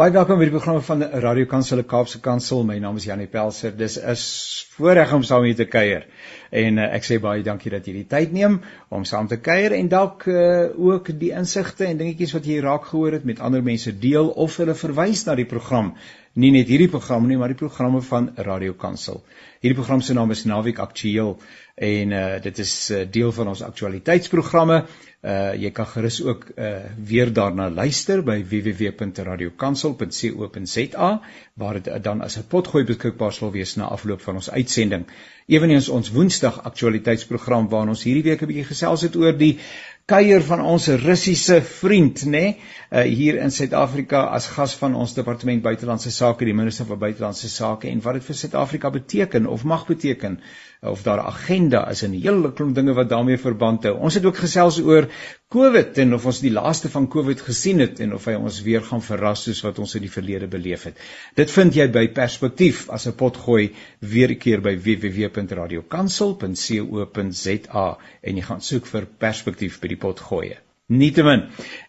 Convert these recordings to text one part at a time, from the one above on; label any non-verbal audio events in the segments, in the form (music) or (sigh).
Baie welkom by die programme van Radio Kansel Kaapse Kansel. My naam is Janie Pelser. Dis 'n voorreg om saam julle te kuier. En uh, ek sê baie dankie dat jy die tyd neem om saam te kuier en dalk uh, ook die insigte en dingetjies wat jy raak gehoor het met ander mense deel of hulle verwys na die program. Nie net hierdie program nie, maar die programme van Radio Kansel. Hierdie program se naam is Naweek Aktueel en uh, dit is uh, deel van ons aktualiteitsprogramme Uh jy kan gerus ook uh weer daarna luister by www.radiokansel.co.za waar dit dan as 'n potgooi beskikbaar sal wees na afloop van ons uitsending. Eweneens ons Woensdag aktualiteitsprogram waarin ons hierdie week 'n bietjie gesels het oor die kuier van ons Russiese vriend, nê, nee, uh, hier in Suid-Afrika as gas van ons departement buitelandse sake, die minister van buitelandse sake en wat dit vir Suid-Afrika beteken of mag beteken of daar 'n agenda is en 'n hele klomp dinge wat daarmee verband hou. Ons het ook gesels oor COVID en of ons die laaste van COVID gesien het en of hy ons weer gaan verras soos wat ons in die verlede beleef het. Dit vind jy by Perspektief as 'n potgooi weer 'n keer by www.radiokansel.co.za en jy gaan soek vir Perspektief by die potgooi. Nietemin,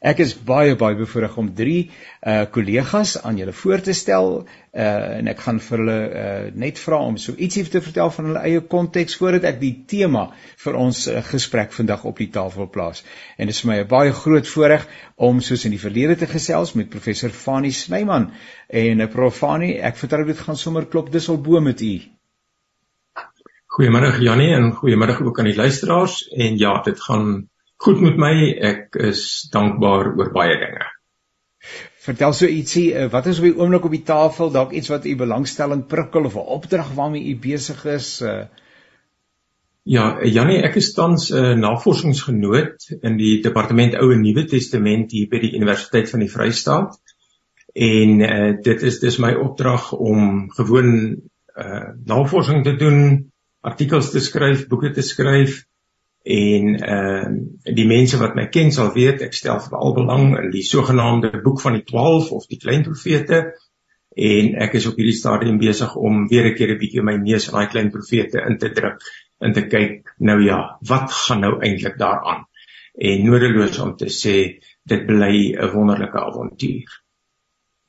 ek is baie baie bevoorreg om drie uh kollegas aan julle voor te stel uh en ek gaan vir hulle uh net vra om so ietsie te vertel van hulle eie konteks voordat ek die tema vir ons uh, gesprek vandag op die tafel plaas. En dit is vir my 'n baie groot voorreg om soos in die verlede te gesels met professor Fanie Snyman en uh, prof Fanie, ek vertrou dit gaan sommer klop dis al bo met u. Goeiemôre Jannie en goeiemôre ook aan die luisteraars en ja, dit gaan goed met my. Ek is dankbaar oor baie dinge. Vertel so ietsie, eh, wat is op die oomblik op die tafel, dalk iets wat u belangstelling prikkel of 'n opdrag waarmee u besig is? Uh... Ja, Janie, ek is tans 'n uh, navorsingsgenoot in die departement Ou en Nuwe Testament hier by die Universiteit van die Vrystaat. En uh, dit is dis my opdrag om gewoon uh, navorsing te doen, artikels te skryf, boeke te skryf en ehm uh, die mense wat my ken sal weet ek stel veral belang in die sogenaamde boek van die 12 of die klein profete en ek is op hierdie stadium besig om weer 'n keer 'n bietjie my neus in daai klein profete in te druk en te kyk nou ja wat gaan nou eintlik daaraan? En nodeloos om te sê dit bly 'n wonderlike avontuur.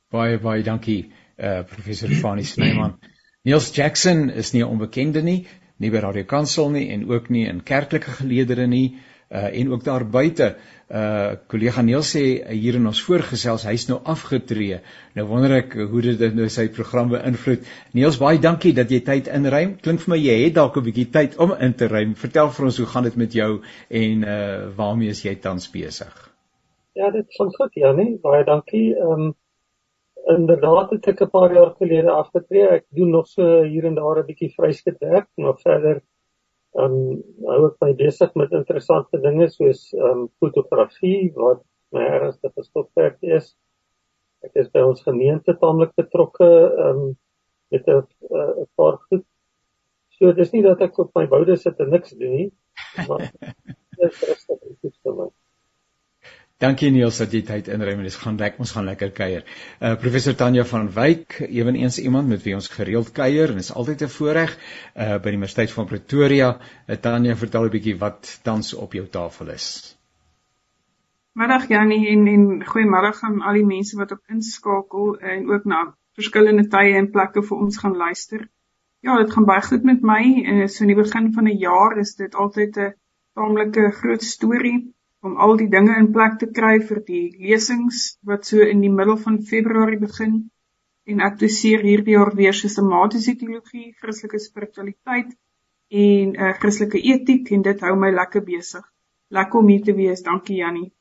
Baie baie dankie uh, professor Fanie Snyman. Niels Jackson is nie 'n onbekende nie nie by Radio Kansel nie en ook nie in kerklike geleedere nie uh en ook daar buite uh kollega Neil sê uh, hier in ons voorgesels hy's nou afgetree. Nou wonder ek hoe dit nou sy program beïnvloed. Neils baie dankie dat jy tyd inruim. Klink vir my jy het dalk 'n bietjie tyd om in te ruim. Vertel vir ons hoe gaan dit met jou en uh waarmee is jy tans besig? Ja, dit gaan goed, Janie. Baie dankie. Ehm um, inderdaad het ek 'n paar jaar gelede afgetree. Ek doen nog so hier en daar 'n bietjie vryskut werk, maar verder ehm um, hou ek my besig met interessante dinge soos ehm um, fotografie wat my ergste gestopwerk is. Ek is by ons gemeente taamlik betrokke ehm um, met 'n 'n paar goed. So dis nie dat ek op my boude sit en niks doen nie, maar (laughs) dit is rustig en goed vir my. Dankie Niels dat jy tyd inruim en dis gaan lekker ons gaan lekker kuier. Uh professor Tanya van Wyk, ewenigs iemand met wie ons gereeld kuier en is altyd 'n voorreg uh by die Universiteit van Pretoria. Uh, Tanya, vertel 'n bietjie wat tans op jou tafel is. Middag Janie en en goeiemôre aan al die mense wat op inskakel en ook na verskillende tye en plekke vir ons gaan luister. Ja, dit gaan baie goed met my. Uh, so in die begin van 'n jaar is dit altyd 'n taamlike groot storie om al die dinge in plek te kry vir die lesings wat so in die middel van Februarie begin en ek doseer hierdie jaar weer sistematiese teologie, Christelike spiritualiteit en uh, Christelike etiek en dit hou my lekker besig. Lekker om hier te wees. Dankie Jannie.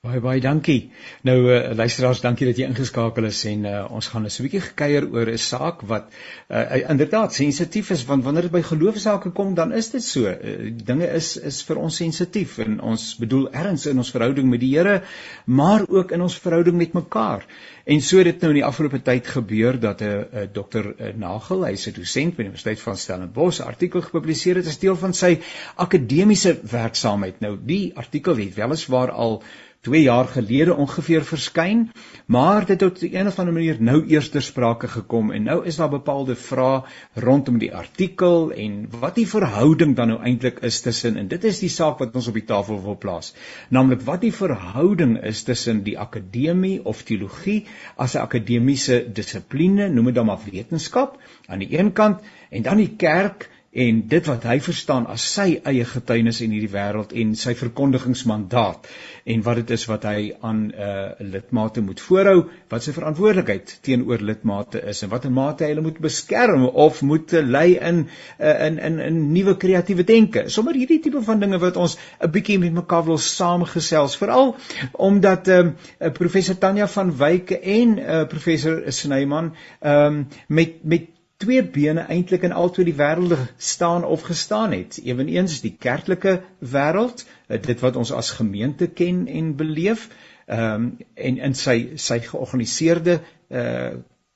Baie baie dankie. Nou uh, luisteraars, dankie dat jy ingeskakel is en uh, ons gaan 'n bietjie gekuier oor 'n saak wat uh, inderdaad sensitief is want wanneer dit by geloofsake kom, dan is dit so. Uh, dinge is is vir ons sensitief en ons bedoel erns in ons verhouding met die Here, maar ook in ons verhouding met mekaar. En so het dit nou in die afgelope tyd gebeur dat 'n uh, uh, dokter uh, Nagel, hy's 'n dosent by die Universiteit van Stellenbosch, 'n artikel gepubliseer het as deel van sy akademiese werksaamheid. Nou die artikel het weliswaar al 2 jaar gelede ongeveer verskyn, maar dit het op 'n of ander manier nou eers ter sprake gekom en nou is daar bepaalde vrae rondom die artikel en wat die verhouding dan nou eintlik is tussen en dit is die saak wat ons op die tafel wil plaas. Naamlik wat die verhouding is tussen die akademie of teologie as 'n akademiese dissipline, noem dit dan maar wetenskap aan die een kant en dan die kerk en dit wat hy verstaan as sy eie getuienis in hierdie wêreld en sy verkondigingsmandaat en wat dit is wat hy aan 'n uh, lidmate moet voorhou, wat sy verantwoordelikheid teenoor lidmate is en watter mate hy hulle moet beskerm of moet lei in uh, in in 'n nuwe kreatiewe denke. Sommige hierdie tipe van dinge wat ons 'n bietjie met mekaar wil saamgesels, veral omdat um, professor Tanya van Wyk en uh, professor Snyman um, met met twee bene eintlik in albei die wêrelde staan of gestaan het. Eweneens die kerklike wêreld, eh, dit wat ons as gemeente ken en beleef, ehm um, en in sy sy georganiseerde uh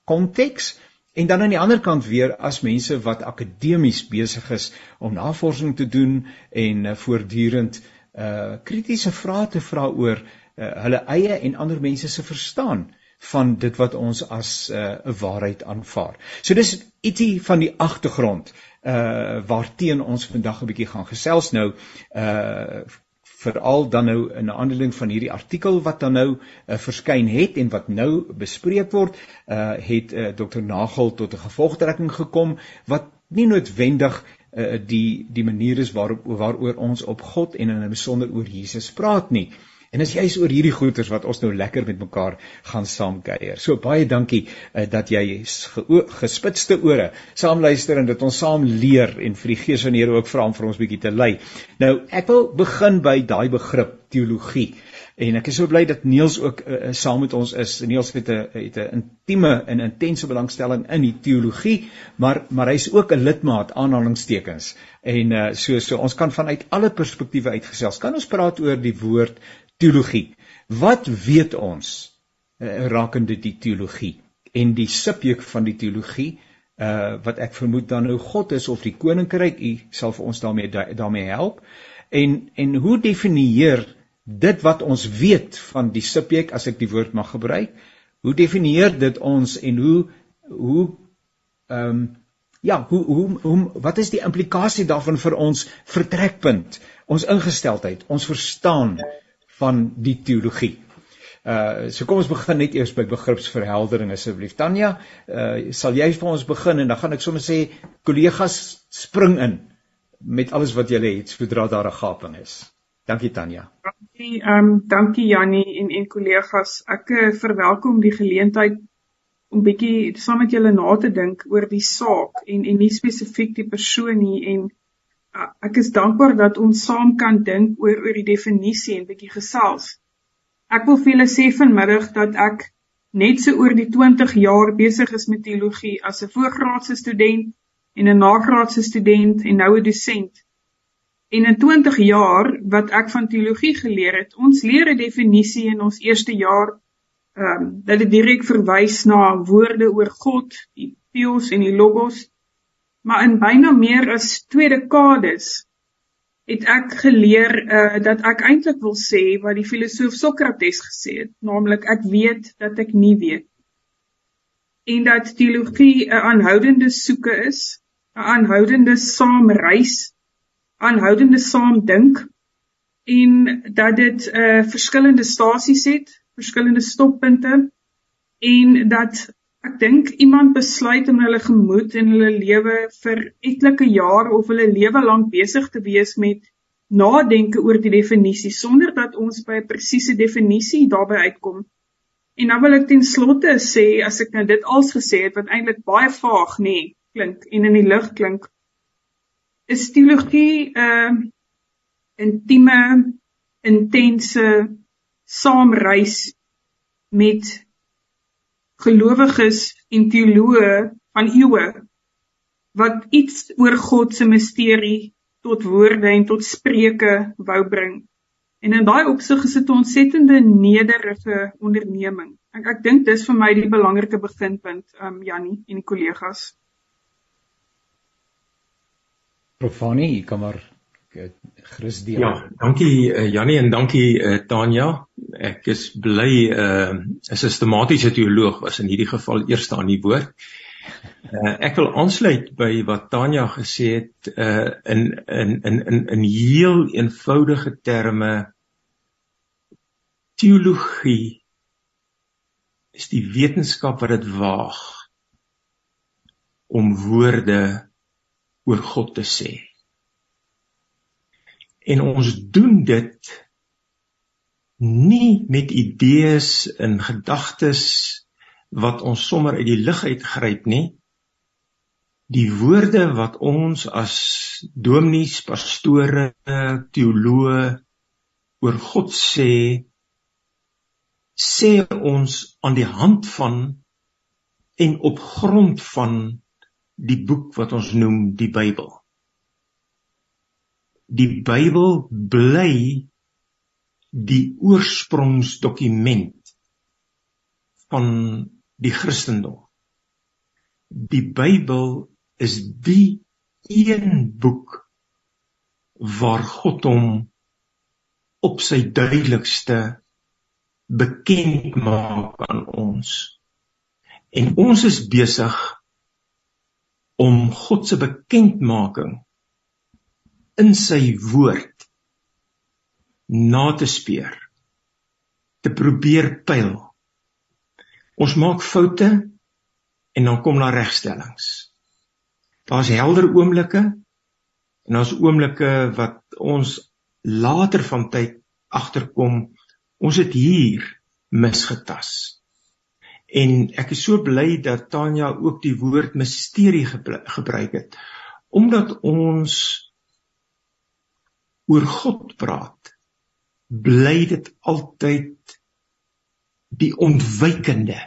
konteks en dan aan die ander kant weer as mense wat akademies besig is om navorsing te doen en uh, voortdurend uh kritiese vrae te vra oor uh, hulle eie en ander mense se verstaan van dit wat ons as 'n uh, waarheid aanvaar. So dis ietsie van die agtergrond uh waarteen ons vandag 'n bietjie gaan gesels nou uh veral dan nou in 'n aandeling van hierdie artikel wat dan nou uh, verskyn het en wat nou bespreek word uh het uh, Dr Nagel tot 'n gevolgtrekking gekom wat nie noodwendig uh die die manier is waarop waaroor ons op God en in 'n besonder oor Jesus praat nie. Uh En as jy's oor hierdie goeters wat ons nou lekker met mekaar gaan saamkuier. So baie dankie uh, dat jy gespitste ore saam luister en dat ons saam leer en vir die Gees van die Here ook vra om vir ons bietjie te lei. Nou, ek wil begin by daai begrip teologie. En ek is so bly dat Niels ook uh, saam met ons is. Niels het 'n het 'n intieme en intense belangstelling in die teologie, maar maar hy's ook 'n lidmaat aanhalingstekens. En uh, so so ons kan vanuit alle perspektiewe uitgesels. Kan ons praat oor die woord teologie. Wat weet ons uh, rakende die teologie en die subjek van die teologie uh wat ek vermoed dan nou God is of die koninkryk u sal vir ons daarmee daarmee help en en hoe definieer dit wat ons weet van die subjek as ek die woord mag gebruik hoe definieer dit ons en hoe hoe ehm um, ja hoe hoe hoe wat is die implikasie daarvan vir ons vertrekpunt ons ingesteldheid ons verstaan van die teologie. Uh so kom ons begin net eers by begripsverheldering asseblief. Tanya, uh sal jy vir ons begin en dan gaan ek sommer sê kollegas spring in met alles wat julle het sodra daar 'n gaping is. Dankie Tanya. Dankie ehm um, dankie Jannie en en kollegas. Ek uh, verwelkom die geleentheid om bietjie saam met julle na te dink oor die saak en en nie spesifiek die persoon nie en ek is dankbaar dat ons saam kan dink oor oor die definisie en bietjie gesels. Ek wil vir julle sê vanmiddag dat ek net so oor die 20 jaar besig is met teologie as 'n voorgraadse student en 'n nagraadse student en nou 'n dosent. En in 20 jaar wat ek van teologie geleer het, ons leer 'n definisie in ons eerste jaar ehm um, dat dit direk verwys na woorde oor God, die theos en die logos maar in byna meer as 2 dekades het ek geleer uh, dat ek eintlik wil sê wat die filosoof Sokrates gesê het, naamlik ek weet dat ek nie weet. En dat teologie 'n aanhoudende soeke is, 'n aanhoudende saamreis, aanhoudende saamdink en dat dit 'n uh, verskillende stasies het, verskillende stoppunte en dat Ek dink iemand besluit om hulle gemoed en hulle lewe vir etlike jare of hulle lewe lank besig te wees met nadenke oor die definisie sonder dat ons by 'n presiese definisie daarbey uitkom. En dan wil ek ten slotte sê as ek nou dit als gesê het wat eintlik baie vaag nê nee, klink en in die lug klink is teologie 'n uh, intieme intense saamreis met gelowiges en teoloë van eeue wat iets oor God se misterie tot woorde en tot spreuke wou bring. En in daai opsig is dit 'n ontsettende nederige onderneming. Ek ek dink dis vir my die belangrike beginpunt, um Jannie en die kollegas. Profani, kom maar Christus. Ja, dankie uh, Jannie en dankie uh, Tanya. Ek is bly 'n uh, sistematiese teoloog was in hierdie geval eerste aan die woord. Uh, ek wil aansluit by wat Tanya gesê het uh, in in in in in heel eenvoudige terme teologie is die wetenskap wat dit waag om woorde oor God te sê. En ons doen dit nie met idees en gedagtes wat ons sommer uit die lug uitgryp nie. Die woorde wat ons as dominees, pastore, teoloë oor God sê, sê ons aan die hand van en op grond van die boek wat ons noem die Bybel die Bybel bly die oorsprongsdokument van die Christendom. Die Bybel is die een boek waar God hom op sy duidelikste bekend maak aan ons. En ons is besig om God se bekendmaking in sy woord na te speur te probeer pyl. Ons maak foute en dan kom daar regstellings. Daar's helder oomblikke en daar's oomblikke wat ons later van tyd agterkom. Ons het hier misgetas. En ek is so bly dat Tanya ook die woord misterie gebruik het omdat ons oor God praat, bly dit altyd die ontwykende.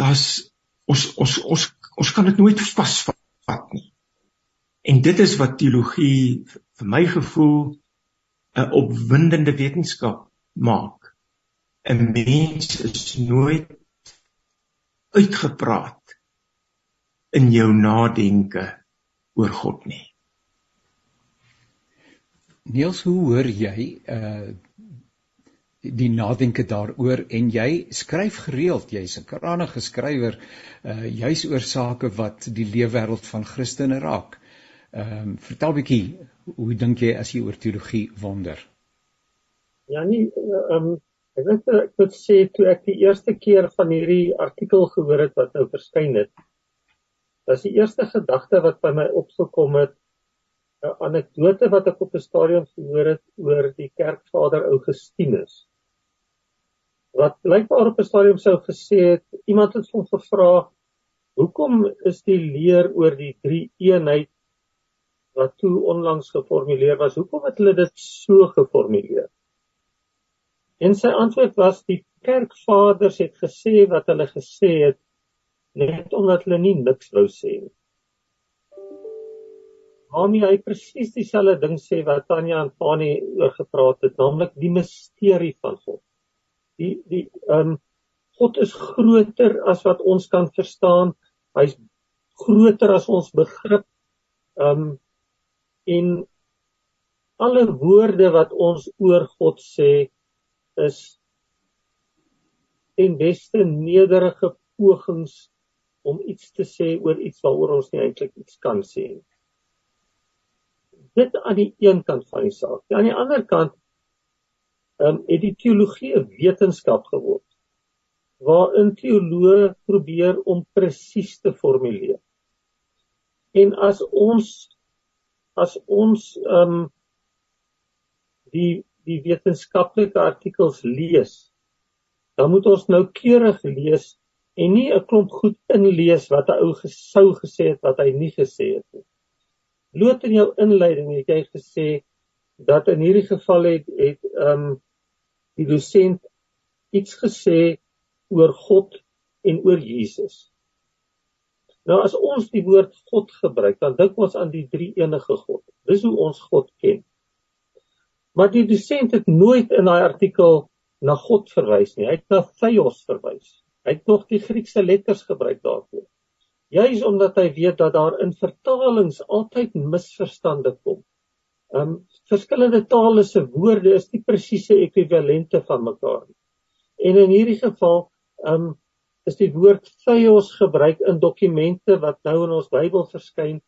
Daar's ons ons ons ons kan dit nooit vasvat nie. En dit is wat teologie vir my gevoel 'n opwindende wetenskap maak. 'n Mens is nooit uitgepraat in jou nadenke oor God nie. Niels, hoe hoor jy uh die nadenke daaroor en jy skryf gereeld, jy's 'n kragtige skrywer uh juis oor sake wat die leefwêreld van Christene raak. Ehm uh, vertel bietjie, hoe dink jy as jy oor teologie wonder? Ja nee, ehm um, ek weet ek moet sê toe ek die eerste keer van hierdie artikel gehoor het wat nou verskyn het, was die eerste gedagte wat by my opgekom het 'n anekdote wat ek op 'n stadium gehoor het oor die kerkvader Augustinus. Wat blykbaar op 'n stadium sou gesê het, iemand het hom gevra, "Hoekom is die leer oor die drie eenheid wat toe onlangs geformuleer was, hoekom het hulle dit so geformuleer?" En sy antwoord was die kerkvaders het gesê wat hulle gesê het net omdat hulle nie niks wou sê nie waarmee hy presies dieselfde ding sê wat Tanya en Fani oor gepraat het, naamlik die misterie van God. Die die ehm um, God is groter as wat ons kan verstaan. Hy's groter as ons begrip. Ehm um, en alle woorde wat ons oor God sê is en beste nederige pogings om iets te sê oor iets waaroor ons nie eintlik iets kan sê nie dit aan die een kant van die saak. Aan die ander kant ehm um, het die teologie 'n wetenskap geword waarin teoloë probeer om presies te formuleer. En as ons as ons ehm um, die die wetenskaplike artikels lees, dan moet ons nou keurig lees en nie 'n klomp goed inlees wat 'n ou gesou gesê het wat hy nie gesê het nie. Loot in jou inleiding het jy gesê dat in hierdie geval het het ehm um, die dosent iets gesê oor God en oor Jesus. Nou as ons die woord God gebruik, dan dink ons aan die drie enige God. Dis hoe ons God ken. Maar die dosent het nooit in daai artikel na God verwys nie. Hy het na Theos verwys. Hy het nog die Griekse letters gebruik daarvoor juis omdat hy weet dat daar in vertalings altyd misverstande kom. Ehm um, verskillende tale se woorde is nie presiese ekwivalente van mekaar nie. En in hierdie geval ehm um, is die woord theos gebruik in dokumente wat nou in ons Bybel verskyn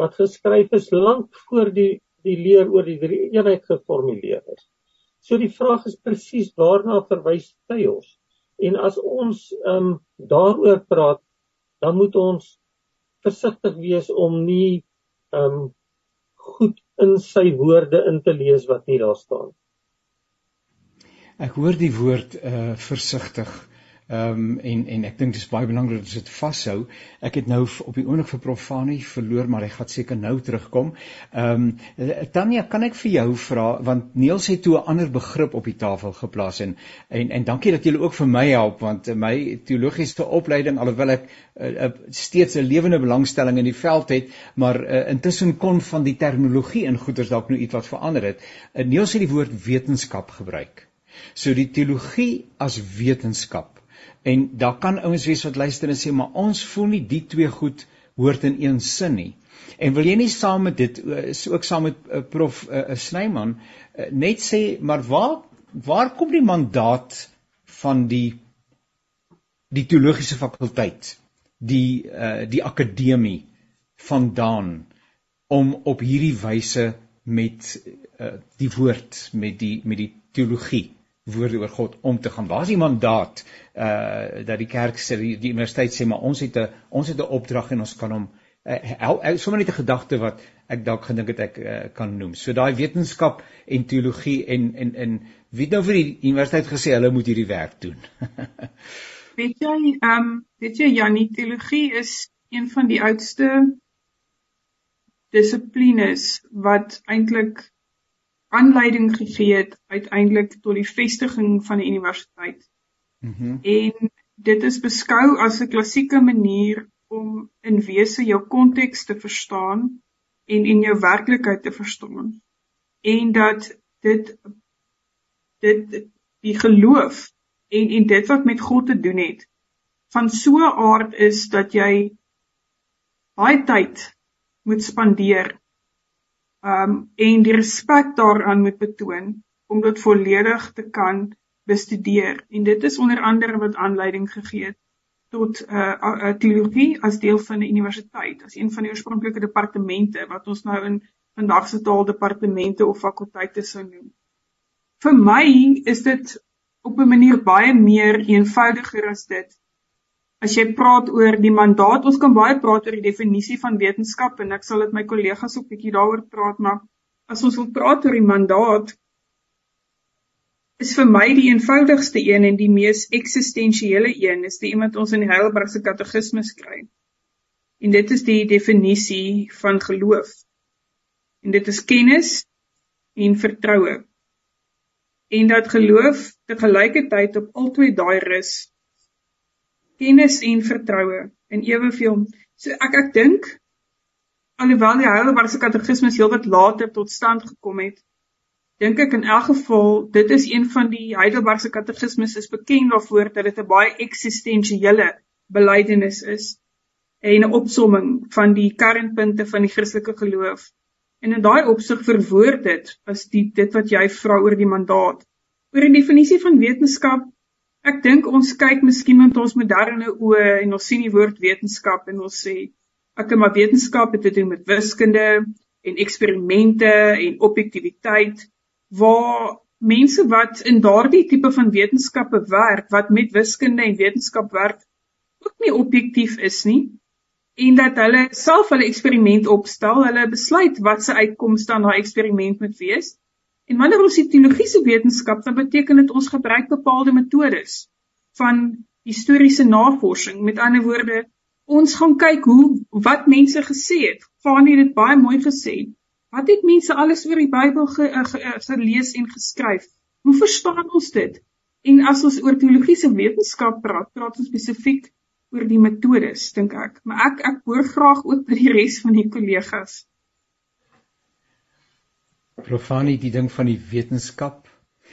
wat geskryf is lank voor die die leer oor die drie eenheid geformuleer is. So die vraag is presies waarna verwys theos? En as ons ehm um, daaroor praat, dan moet ons versigtig wees om nie ehm um, goed in sy woorde in te lees wat nie daar staan. Ek hoor die woord uh versigtig. Ehm um, en en ek dink dit is baie belangrik dat ons dit vashou. Ek het nou op die oomblik vir Prof Fani verloor, maar hy gaan seker nou terugkom. Ehm um, Tanya, kan ek vir jou vra want Niels het toe 'n ander begrip op die tafel geplaas en en en dankie dat julle ook vir my help want my teologiese opleiding alhoewel ek uh, uh, steeds 'n lewende belangstelling in die veld het, maar uh, intussen kon van die terminologie in goeters dalk nou iets wat verander het. Uh, Niels het die woord wetenskap gebruik. So die teologie as wetenskap En daar kan ouens wees wat luister en sê maar ons voel nie die twee goed hoort in een sin nie. En wil jy nie saam met dit eh, is ook saam met uh, prof uh, Snyman uh, net sê maar waar waar kom die mandaat van die die teologiese fakulteit die uh, die akademie vandaan om op hierdie wyse met uh, die woord met die met die teologie woorde oor God om te gaan. Waar is die mandaat uh dat die kerk sê die, die universiteit sê maar ons het 'n ons het 'n opdrag en ons kan hom uh, sommer net 'n gedagte wat ek dalk gedink het ek uh, kan noem. So daai wetenskap en teologie en en en wie nou vir die universiteit gesê hulle moet hierdie werk doen. (laughs) weet jy ehm um, weet jy Janie teologie is een van die oudste dissiplines wat eintlik aanleiding gegee het uiteindelik tot die vestiging van die universiteit. Mm en dit is beskou as 'n klassieke manier om in wese jou konteks te verstaan en en jou werklikheid te verstaan. En dat dit dit die geloof en en dit wat met God te doen het van so 'n aard is dat jy baie tyd moet spandeer um en die respek daaraan moet betoon om dit volledig te kan bestudeer en dit is onder andere wat aanleiding gegee het tot 'n uh, teologie as deel van 'n universiteit as een van die oorspronklike departemente wat ons nou in vandag se taal departemente of fakulteite sou noem. Vir my is dit op 'n manier baie meer eenvoudiger as dit as jy praat oor die mandaat, ons kan baie praat oor die definisie van wetenskap en ek sal dit my kollegas ook bietjie daaroor praat, maar as ons wil praat oor die mandaat is vir my die eenvoudigste een en die mees eksistensiële een is die een wat ons in die Heidelbergse Katekismes kry. En dit is die definisie van geloof. En dit is kennis en vertroue. En dat geloof te gelykertyd op albei daai rus kennis en vertroue in eweveel. So ek ek dink alhoewel die Heidelbergse Katekismes heelwat later tot stand gekom het, dink ek in elk geval dit is een van die Heidelbergse Katekismes is bekend daarvoor dat dit 'n baie eksistensiële belydenis is en 'n opsomming van die kernpunte van die Christelike geloof. En in daai opsig verwoord dit as die dit wat jy vra oor die mandaat. Oor 'n definisie van wetenskap Ek dink ons kyk miskien met ons moderne oë en ons sien die woord wetenskap en ons sê ek het maar wetenskap te doen met wiskunde en eksperimente en objektiviteit waar mense wat in daardie tipe van wetenskappe werk wat met wiskunde en wetenskap werk ook nie objektief is nie en dat hulle self hulle eksperiment opstel, hulle besluit wat se uitkomste aan daai eksperiment moet wees En wanneer ons die teologiese wetenskap, dan beteken dit ons gebruik bepaalde metodes van historiese navorsing. Met ander woorde, ons gaan kyk hoe wat mense gesê het. Fanie het dit baie mooi gesê. Wat het mense alles oor die Bybel ge, ge, ge, gelees en geskryf? Hoe verstaan ons dit? En as ons oor teologiese wetenskap praat, praat ons spesifiek oor die metodes, dink ek. Maar ek ek hoor graag ook (laughs) by die res van die kollegas. Profanie die ding van die wetenskap.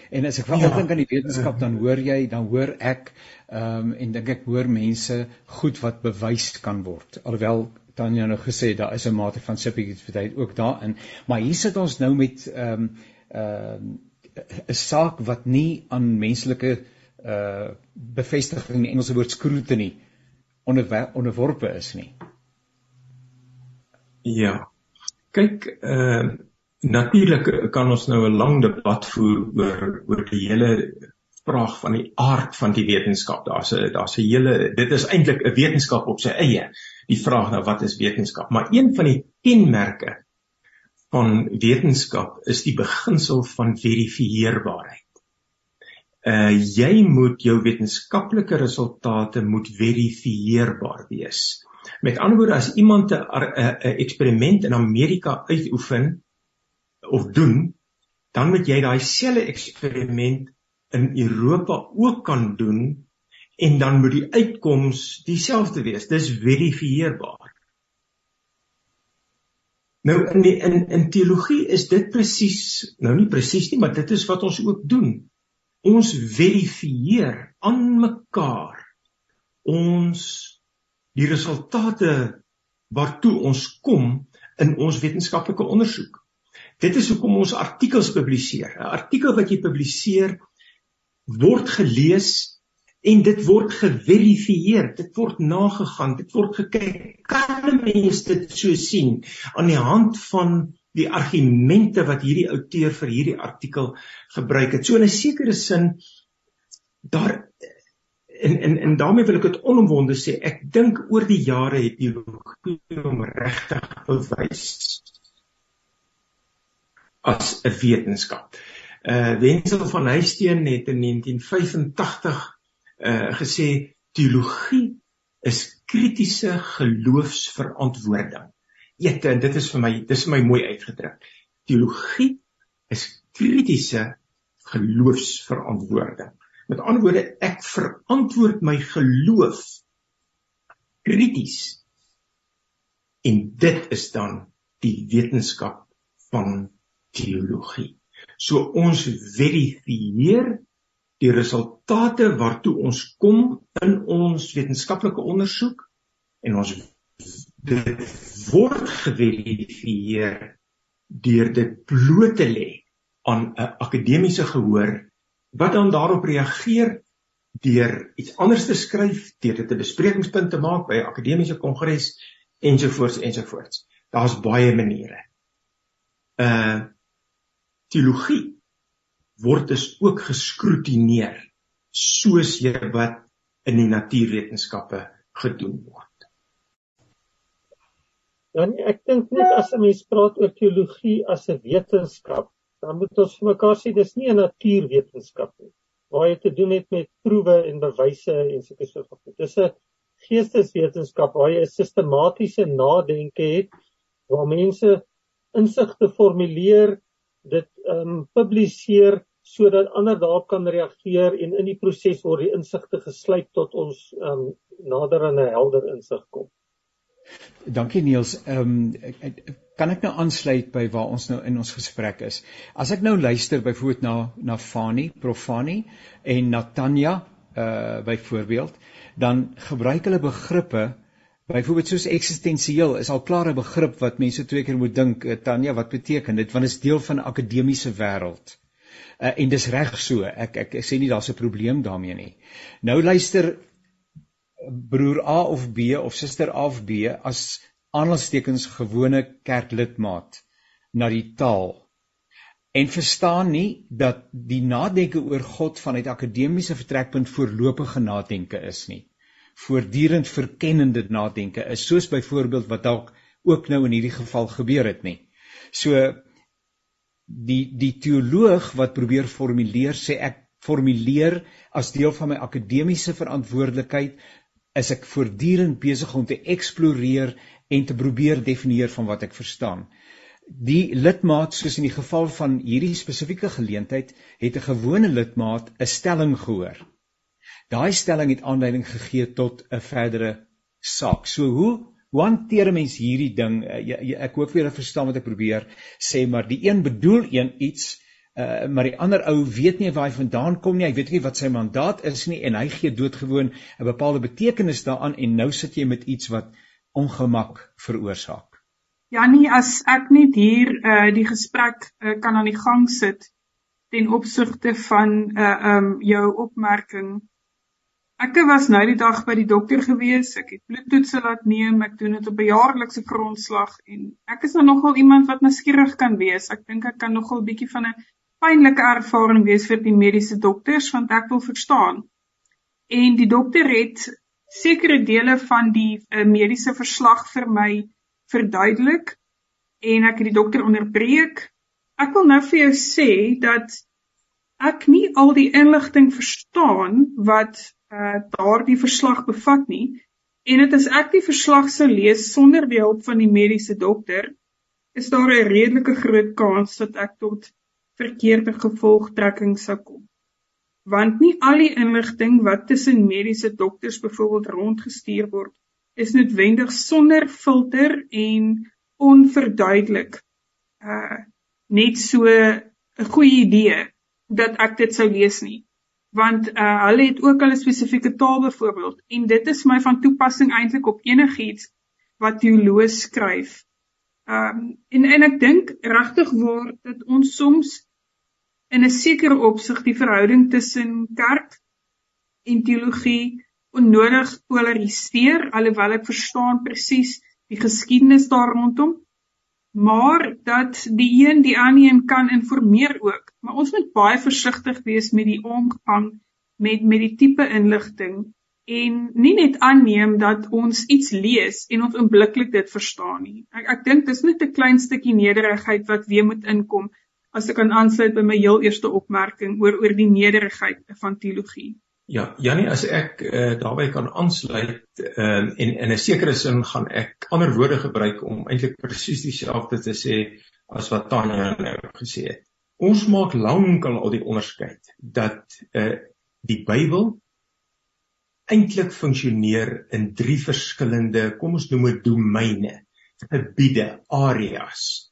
En as ek wel ja. dink aan die wetenskap dan hoor jy, dan hoor ek ehm um, en dink ek hoor mense goed wat bewys kan word. Alhoewel Tanya nou gesê daar is 'n mate van subjektiviteit ook daarin, maar hier sit ons nou met ehm um, ehm um, 'n saak wat nie aan menslike uh bevestiging in Engelse woord scrutiny onder onderworpe is nie. Ja. Kyk, ehm uh, natuurlik kan ons nou 'n lang debat voer oor oor die hele vraag van die aard van die wetenskap. Daar's 'n daar's 'n hele dit is eintlik 'n wetenskap op sy eie. Die vraag nou wat is wetenskap? Maar een van die kenmerke van wetenskap is die beginsel van verifieerbaarheid. Uh jy moet jou wetenskaplike resultate moet verifieerbaar wees. Met ander woorde as iemand 'n eksperiment in Amerika uitoefen of doen, dan moet jy daai selfde eksperiment in Europa ook kan doen en dan moet die uitkoms dieselfde wees. Dis verifieerbaar. Nou in die, in in teologie is dit presies, nou nie presies nie, maar dit is wat ons ook doen. Ons verifieer aan mekaar ons die resultate waartoe ons kom in ons wetenskaplike ondersoek. Dit is hoekom ons artikels publiseer. 'n Artikel wat jy publiseer word gelees en dit word geverifieer, dit word nagegaan, dit word gekyk. Kan 'n mens dit so sien aan die hand van die argumente wat hierdie outeur vir hierdie artikel gebruik het. So in 'n sekere sin daar en en en daarmee wil ek dit onomwonde sê. Ek dink oor die jare het die om regtig bewys as 'n wetenskap. Uh Wenzel van Huisteen het in 1985 uh gesê teologie is kritiese geloofsverantwoording. Eet en dit is vir my dis vir my mooi uitgedruk. Teologie is kritiese geloofsverantwoording. Met ander woorde, ek verantwoord my geloof krities. En dit is dan die wetenskap van teologie. So ons verifieer die resultate waartoe ons kom in ons wetenskaplike ondersoek en ons dit word geverifieer deur dit bloot te lê aan 'n akademiese gehoor wat dan daarop reageer deur iets anders te skryf, deur dit 'n besprekingspunt te maak by 'n akademiese kongres ensovoorts ensovoorts. Daar's baie maniere. Uh teologie word dus ook geskrutineer soos wat in die natuurwetenskappe gedoen word. Dan ek dink net as 'n mens praat oor teologie as 'n wetenskap, dan moet ons vir mekaar sê dis nie 'n natuurwetenskap nie. Waar jy te doen het met proewe en bewyse en sulke soort van goed. Dis 'n geesteswetenskap waar jy 'n sistematiese nadenke het waar mense insigte formuleer dit ehm um, publiseer sodat ander daarop kan reageer en in die proses word die insigte geslyp tot ons ehm um, nader aan 'n helder insig kom. Dankie Niels. Ehm um, kan ek nou aansluit by waar ons nou in ons gesprek is. As ek nou luister byvoorbeeld na na Fani, Profani en Natanya uh byvoorbeeld, dan gebruik hulle begrippe Byvoorbeeld soos eksistensieel is al klare begrip wat mense twee keer moet dink, uh, Tanya, wat beteken dit? Want dit is deel van 'n akademiese wêreld. Uh, en dis reg so. Ek, ek ek sê nie daar's 'n probleem daarmee nie. Nou luister broer A of B of suster A of B as aanhalingstekens gewone kerklidmaat na die taal en verstaan nie dat die nadenke oor God vanuit akademiese vertrekpunt voorlopige nadenke is nie voortdurend verkennende nadenke is soos byvoorbeeld wat dalk ook nou in hierdie geval gebeur het nie. So die die teoloog wat probeer formuleer sê ek formuleer as deel van my akademiese verantwoordelikheid is ek voortdurend besig om te eksploreer en te probeer definieer van wat ek verstaan. Die lidmaat soos in die geval van hierdie spesifieke geleentheid het 'n gewone lidmaat 'n stelling gehoor Daai stelling het aanleiding gegee tot 'n verdere saak. So hoe hoe hanteer 'n mens hierdie ding? Uh, ek hoop julle verstaan wat ek probeer sê, maar die een bedoel een iets, uh, maar die ander ou weet nie waar hy vandaan kom nie. Hy weet nie wat sy mandaat is nie en hy gee doodgewoon 'n bepaalde betekenis daaraan en nou sit jy met iets wat ongemak veroorsaak. Janie, as ek net hier uh die gesprek uh, kan aan die gang sit ten opsigte van uh um jou opmerking. Ek was nou die dag by die dokter gewees. Ek het bloedtoetse laat neem. Ek doen dit op 'n jaarlikse grondslag en ek is nou nogal iemand wat nuuskierig kan wees. Ek dink ek kan nogal bietjie van 'n pynlike ervaring wees vir die mediese dokters want ek wil verstaan. En die dokter het sekere dele van die uh, mediese verslag vir my verduidelik en ek het die dokter onderbreek. Ek wil nou vir jou sê dat ek nie al die inligting verstaan wat uh daardie verslag bevat nie en dit as ek die verslag sou lees sonder die hulp van die mediese dokter is daar 'n redelike groot kans dat ek tot verkeerde gevolgtrekking sou kom. Want nie al die inligting wat tussen mediese dokters byvoorbeeld rondgestuur word is noodwendig sonder filter en onverduidelik. Uh net so 'n goeie idee dat ek dit sou lees nie. Want uh hulle het ook 'n spesifieke taal byvoorbeeld en dit is my van toepassing eintlik op enigiets wat teoloog skryf. Um en en ek dink regtig waar dat ons soms in 'n sekere opsig die verhouding tussen kerk en teologie onnodig polariseer alhoewel ek verstaan presies die geskiedenis daar rondom maar dat die een die ander een kan informeer ook. Maar ons moet baie versigtig wees met die omgang met met die tipe inligting en nie net aanneem dat ons iets lees en ons onmiddellik dit verstaan nie. Ek ek dink dis net 'n klein stukkie nederigheid wat weer moet inkom as ek kan aansluit by my heel eerste opmerking oor oor die nederigheid van teologie Ja, Jannie, as ek uh, daarbey kan aansluit uh, en in 'n sekere sin gaan ek ander woorde gebruik om eintlik presies dieselfde te sê as wat Tanya nou gesê het. Ons maak lankal al die onderskeid dat uh, die Bybel eintlik funksioneer in drie verskillende, kom ons noem dit domeine, gebiede, areas.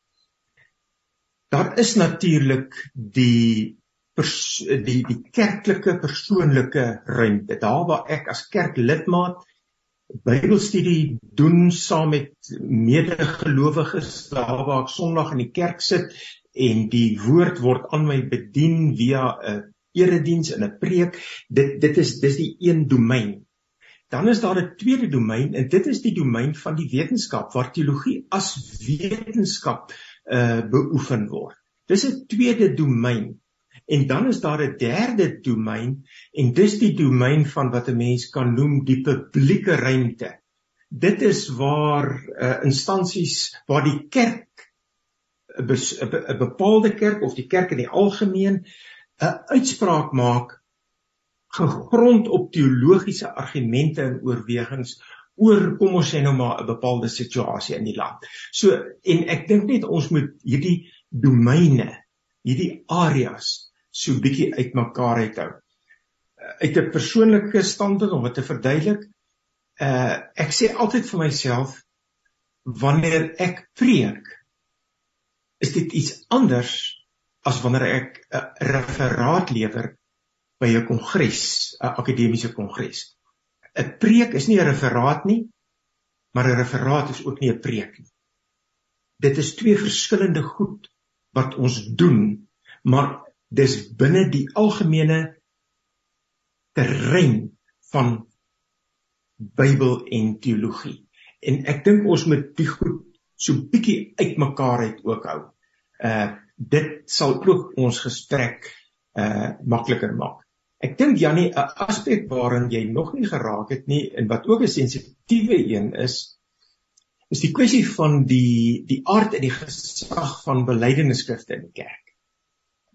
Daar is natuurlik die die die kerklike persoonlike ruimte. Daar waar ek as kerklidmaat Bybelstudie doen saam met medegelowiges daar waar ek Sondag in die kerk sit en die woord word aan my bedien via 'n erediens en 'n preek dit dit is dis die een domein. Dan is daar 'n tweede domein en dit is die domein van die wetenskap waar teologie as wetenskap uh beoefen word. Dis 'n tweede domein En dan is daar 'n derde domein en dis die domein van wat 'n mens kan noem die publieke ruimte. Dit is waar uh, instansies waar die kerk 'n bepaalde kerk of die kerk in die algemeen 'n uitspraak maak gegrond op teologiese argumente en oorwegings oor kom ons sê nou maar 'n bepaalde situasie in die land. So en ek dink net ons moet hierdie domeine, hierdie areas so bietjie uitmekaar uit hou. Uh, uit 'n persoonlike standpunt om dit te verduidelik, uh ek sê altyd vir myself wanneer ek preek, is dit iets anders as wanneer ek 'n referaat lewer by 'n kongres, 'n akademiese kongres. 'n Preek is nie 'n referaat nie, maar 'n referaat is ook nie 'n preek nie. Dit is twee verskillende goed wat ons doen, maar dis binne die algemene terrein van Bybel en teologie. En ek dink ons moet die goed so bietjie uitmekaar uit ook hou. Uh dit sal ook ons gesprek uh makliker maak. Ek dink Jannie 'n aspek waarin jy nog nie geraak het nie en wat ook 'n sensitiewe een is, is die kwessie van die die aard en die gesag van belydenisskrifte in die kerk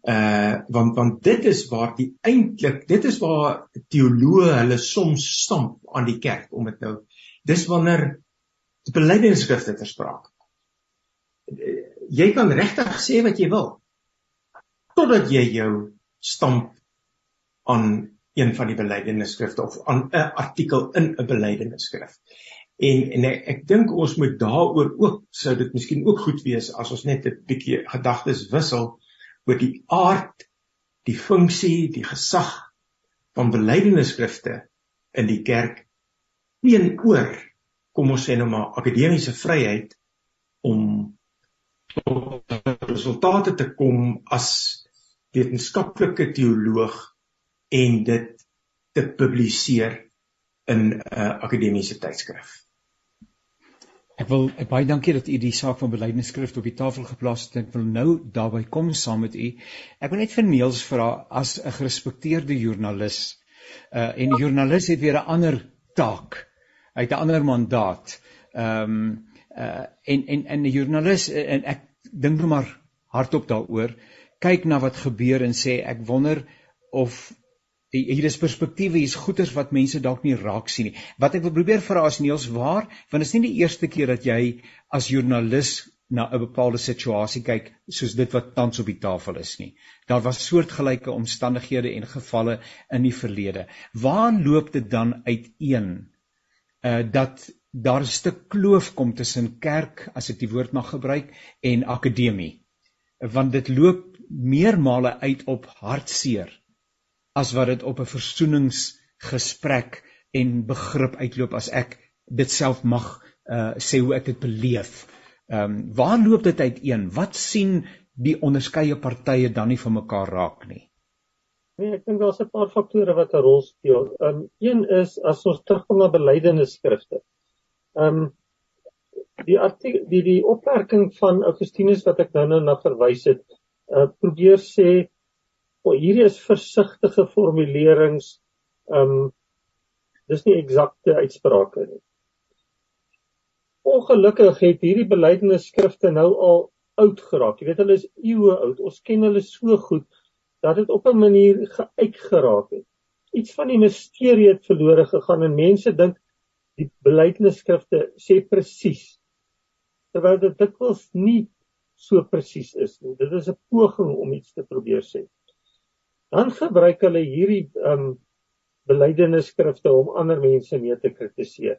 uh want want dit is waar die eintlik dit is waar teoloë hulle soms stamp aan die kerk om dit nou dis wanneer die belydenisskrifte ter sprake kom. Jy kan regtig sê wat jy wil totdat jy jou stamp aan een van die belydenisskrifte of aan 'n artikel in 'n belydenisskrif en en ek, ek dink ons moet daaroor ook sou dit miskien ook goed wees as ons net 'n bietjie gedagtes wissel oor die aard, die funksie, die gesag van belydenisskrifte in die kerk teenoor kom ons sê nou maar akademiese vryheid om tot resultate te kom as wetenskaplike teoloog en dit te publiseer in 'n uh, akademiese tydskrif. Ek wil ek baie dankie dat u die saak van belydenisskrif op die tafel geplaas het. Ek wil nou daarby kom saam met u. Ek wil net vir Niels vra as 'n gerespekteerde joernalis. Uh en die joernalis het weer 'n ander taak. Hy het 'n ander mandaat. Ehm um, uh en en en 'n joernalis en ek dink nou maar hardop daaroor kyk na wat gebeur en sê ek wonder of hier is perspektiewe, hier's goeters wat mense dalk nie raak sien nie. Wat ek wil probeer vra as Niels waar, want dit is nie die eerste keer dat jy as joernalis na 'n bepaalde situasie kyk soos dit wat tans op die tafel is nie. Daar was soortgelyke omstandighede en gevalle in die verlede. Waar loop dit dan uiteen uh dat daar 'n stuk kloof kom tussen kerk as ek die woord mag gebruik en akademie? Want dit loop meermale uit op hartseer as wat dit op 'n versoeningsgesprek en begrip uitloop as ek dit self mag uh sê hoe ek dit beleef. Ehm um, waar loop dit uiteen? Wat sien die onderskeie partye dan nie van mekaar raak nie? Nee, ek dink daar's 'n paar faktore wat 'n rol speel. Ehm um, een is as ons terugkom na belydenisskrifte. Ehm um, die artikel die die opmerking van Augustinus wat ek nou-nou na verwys het, uh probeer sê oh, hierdie is versigtige formulerings. Ehm um, dis nie eksakte uitsprake nie. Ongelukkig het hierdie belydenisskrifte nou al oud geraak. Jy weet hulle is eeue oud. Ons ken hulle so goed dat dit op 'n manier geuit geraak het. Iets van die misterie het verlore gegaan en mense dink die belydenisskrifte sê presies terwyl dit dikwels nie so presies is nie. Dit is 'n poging om iets te probeer sê dan gebruik hulle hierdie ehm um, belydenisskrifte om ander mense mee te kritiseer.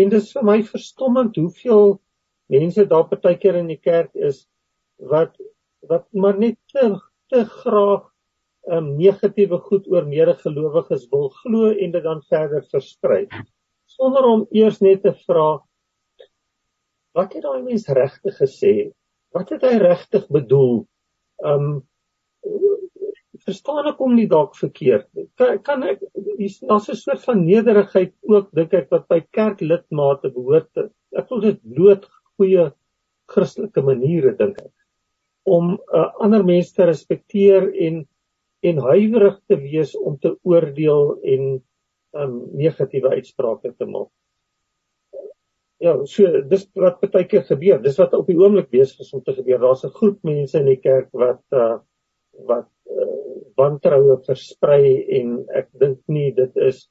En dit is vir my verstommend hoeveel mense daar partykeer in die kerk is wat wat maar net te, te graag ehm um, negatiewe goed oor medegelowiges wil glo en dit dan verder versprei sonder om eers net te vra wat het daai mens regtig gesê? Wat het hy regtig bedoel? Ehm um, verstaan ek hom nie dalk verkeerd nie. Kan, kan ek daar's 'n soort van nederigheid ook dink ek wat by kerklidmate behoort. Ek voel dit bloot goeie Christelike maniere dink ek om uh, ander mens te respekteer en en huiwerig te wees om te oordeel en um negatiewe uitsprake te maak. Ja, so dis wat baie keer gebeur. Dis wat op die oomblik besig is om te gebeur. Daar's 'n groep mense in die kerk wat uh wat wantroue versprei en ek dink nie dit is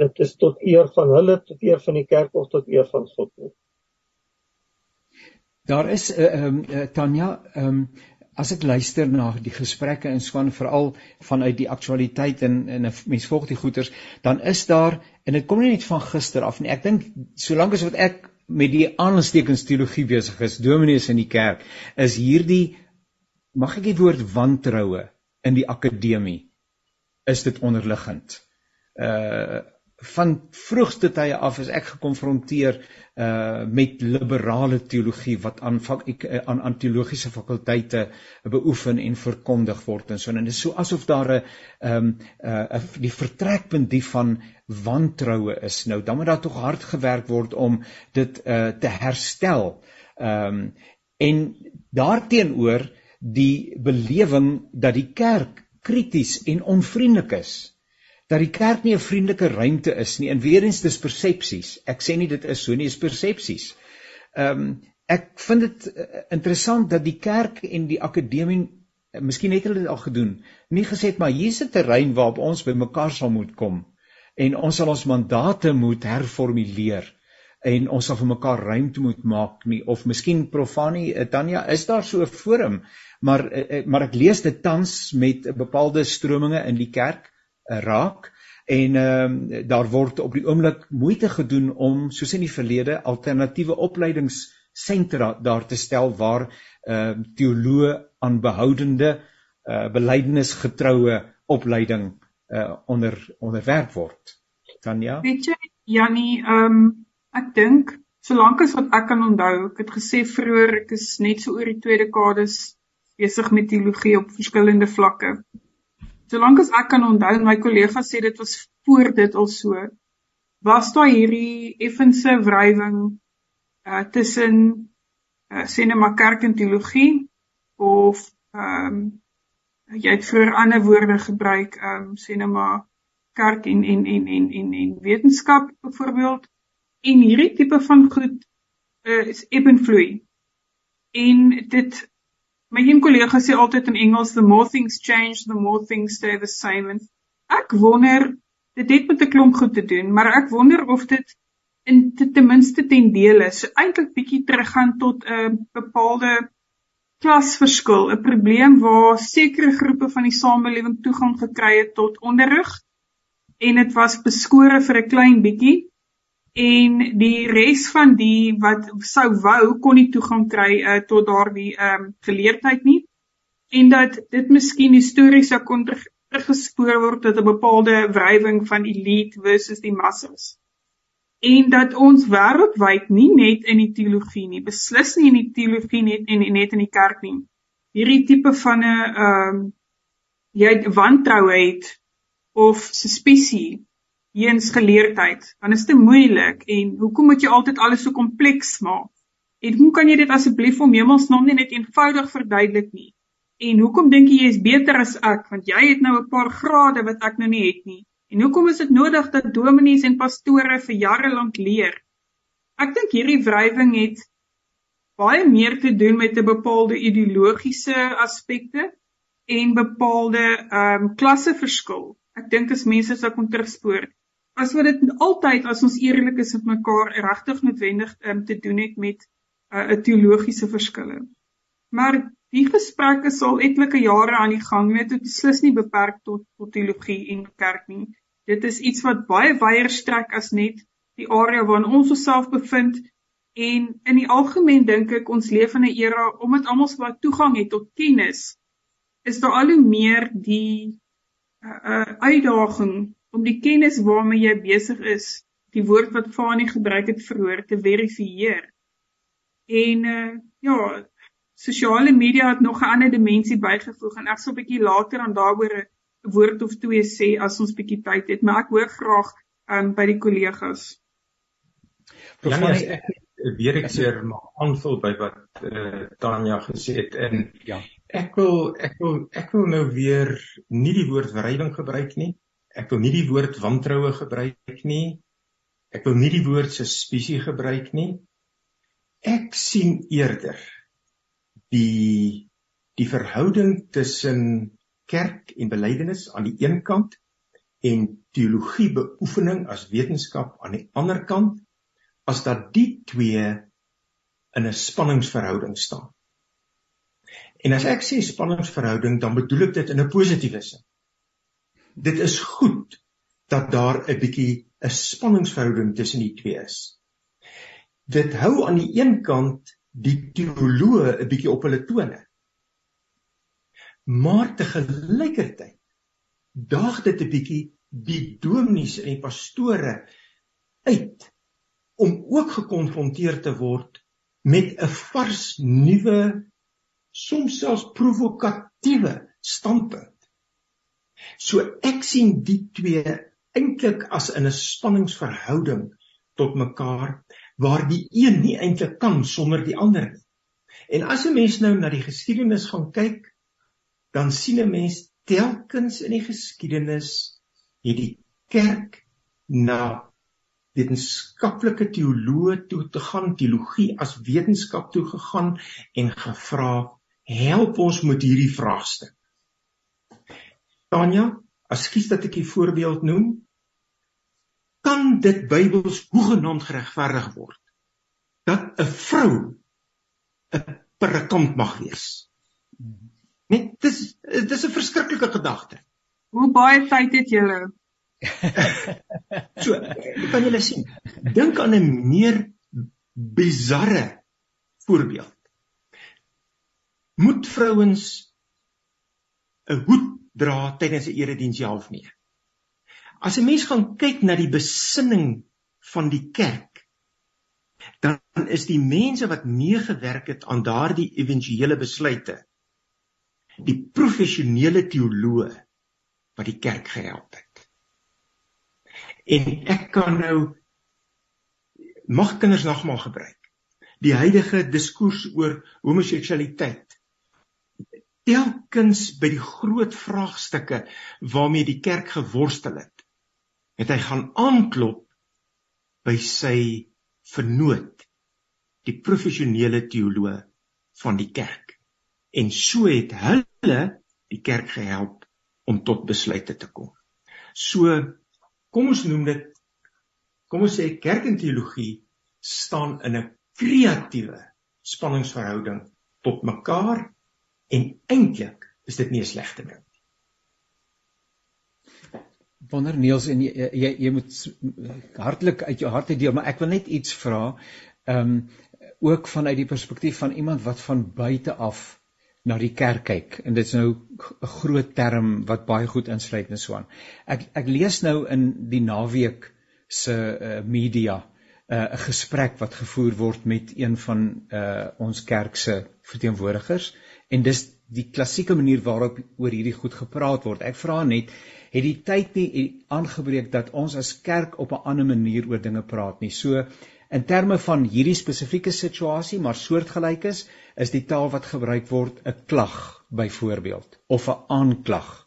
dit is tot eer van hulle tot eer van die kerk of tot eer van God nie. Daar is 'n uh, eh, um, uh, Tanya um, as ek luister na die gesprekke in Swan veral vanuit die aktualiteit en en 'n mens volg die goeters dan is daar en dit kom nie net van gister af nie. Ek dink solank as wat ek met die aanstekens teologie besig is, dominees in die kerk, is hierdie mag ek die woord wantroue in die akademie is dit onderliggend. Uh van vroegste tye af is ek gekonfronteer uh met liberale teologie wat aan ek aan aan teologiese fakulteite beoefen en verkondig word en so en dit is so asof daar 'n ehm um, uh die vertrekpunt die van wantroue is. Nou dan moet daar tog hard gewerk word om dit uh te herstel. Ehm um, en daarteenoor die belewing dat die kerk krities en onvriendelik is. Dat die kerk nie 'n vriendelike ruimte is nie. En weer eens dis persepsies. Ek sê nie dit is so nie, dis persepsies. Ehm um, ek vind dit uh, interessant dat die kerk en die akademie uh, miskien het hulle dit al gedoen. Nie gesê maar hier's 'n terrein waarop ons by mekaar sal moet kom en ons sal ons mandate moet herformuleer en ons sal vir mekaar ruimte moet maak nie of miskien profanie eh, Tanya is daar so 'n forum maar eh, eh, maar ek lees dit tans met bepaalde strominge in die kerk uh, raak en ehm uh, daar word op die oomblik moeite gedoen om soos in die verlede alternatiewe opleidingssentra daar te stel waar ehm uh, teoloë aan behoudende uh, belydenisgetroue opleiding uh, onder onderwerp word. Tanya? Weet jy Jannie, ehm um, ek dink solank as wat ek kan onthou, ek het gesê vroeër ek is net so oor die tweede dekades besig met teologie op verskillende vlakke. Solank as ek kan onthou, my kollegas sê dit was voor dit al so. Was daar hierdie effense wrywing uh tussen uh sê net maar kerk en teologie of ehm um, jy het vroeër ander woorde gebruik, ehm um, sê net maar kerk en en en en en, en wetenskap byvoorbeeld. En hierdie tipe van goed uh, is ebb and flow. En dit my een kollega sê altyd in Engels the more things change the more things stay the same. En ek wonder dit het met 'n klomp goed te doen, maar ek wonder of dit in ten minste ten dele so eintlik bietjie teruggaan tot 'n uh, bepaalde klasverskil, 'n probleem waar sekere groepe van die samelewing toegang gekry het tot onderrig en dit was beskore vir 'n klein bietjie en die res van die wat sou wou kon nie toegang kry uh, tot daardie ehm um, geleerdheid nie. En dat dit miskien histories sou kon teruggespoor word tot 'n bepaalde wrywing van elite versus die massas. En dat ons wêreldwyd nie net in die teologie nie beslis nie in die teologie net en net in die kerk nie hierdie tipe van 'n ehm um, jy wantroue het of suspisie eens geleerdheid, dan is dit moeilik en hoekom moet jy altyd alles so kompleks maak? En hoe kan jy dit asseblief om hemelsnaam nie net eenvoudig verduidelik nie? En hoekom dink jy jy is beter as ek want jy het nou 'n paar grade wat ek nou nie het nie? En hoekom is dit nodig dat dominees en pastore vir jare lank leer? Ek dink hierdie wrywing het baie meer te doen met 'n bepaalde ideologiese aspekte en bepaalde ehm um, klasseverskil. Ek dink as mense sou kon terugspoor, as wat dit altyd as ons eerlik is met mekaar regtig noodwendig um, te doen het met 'n uh, teologiese verskille. Maar die gesprekke sal etlike jare aan die gang wees, dit beslis nie beperk tot tot teologie en kerk nie. Dit is iets wat baie wyer strek as net die area waarin ons osself bevind en in die algemeen dink ek ons leef in 'n era omdat almal so baie toegang het tot kennis is daar al hoe meer die uh, uh, uitdaging om die kennis waarmee jy besig is, die woord wat Fani gebruik het vroeër te verifieer. En uh ja, sosiale media het nog 'n ander dimensie bygevoeg en ek sal 'n bietjie later aan daaroor 'n woord of twee sê as ons bietjie tyd het, maar ek hoor graag um by die kollegas. Profanie ek weer ek seer maar aanvul by wat eh uh, Tanya gesê het en ja, ek wil ek wil ek wil nou weer nie die woord wrywing gebruik nie ek wil nie die woord wantroue gebruik nie. Ek wil nie die woord suspisie gebruik nie. Ek sien eerder die die verhouding tussen kerk en belydenis aan die een kant en teologie beoefening as wetenskap aan die ander kant as dat die twee in 'n spanningsverhouding staan. En as ek sê spanningsverhouding, dan bedoel ek dit in 'n positiewe sin dit is goed dat daar 'n bietjie 'n spanningsverhouding tussen die twee is. Dit hou aan die een kant die teoloë 'n bietjie op hulle tone. Maar te gelykertyd daag dit 'n bietjie die dominees en die pastore uit om ook gekonfronteer te word met 'n vars nuwe soms selfs provokatiewe standpunt. So ek sien die twee eintlik as in 'n spanningsverhouding tot mekaar waar die een nie eintlik kan sonder die ander nie. En as 'n mens nou na die geskiedenis gaan kyk, dan sien 'n mens telkens in die geskiedenis het die kerk na wetenskaplike teoloë toe te gaan, teologie as wetenskap toe gegaan en gevra, "Help ons met hierdie vraagstuk." Tanya, ekskuus dat ek 'n voorbeeld noem. Kan dit Bybels hoegenaamd geregverdig word dat 'n vrou 'n predikant mag wees? Net dis dis 'n verskriklike gedagte. Hoe baie tyd het julle? (laughs) so, kan julle sien. Dink aan 'n meer bizarre voorbeeld. Moet vrouens 'n hoed dra tydens 'n erediens of nee. As 'n mens gaan kyk na die besinning van die kerk, dan is die mense wat meegewerk het aan daardie éventuele besluite die professionele teoloë wat die kerk gehelp het. En ek kan nou mag kinders nagmaal gebruik. Die huidige diskurs oor homoseksualiteit telkens by die groot vraagstukke waarmee die kerk geworstel het, het hy gaan aanklop by sy vernoot die professionele teoloog van die kerk. En so het hulle die kerk gehelp om tot besluite te kom. So kom ons noem dit kom ons sê kerk en teologie staan in 'n kreatiewe spanningsverhouding tot mekaar en eintlik is dit nie 'n slegte ding nie. Wonder Niels en jy, jy jy moet hartlik uit jou hart uit deel, maar ek wil net iets vra. Ehm um, ook vanuit die perspektief van iemand wat van buite af na die kerk kyk en dit is nou 'n groot term wat baie goed insluit en so aan. Ek ek lees nou in die naweek se uh, media eh, 'n uh, gesprek wat gevoer word met een van uh, ons kerk se verteenwoordigers en dis die klassieke manier waarop oor hierdie goed gepraat word. Ek vra net, het die tyd nie aangebreek dat ons as kerk op 'n ander manier oor dinge praat nie. So in terme van hierdie spesifieke situasie, maar soortgelyk is, is die taal wat gebruik word 'n klag byvoorbeeld of 'n aanklag.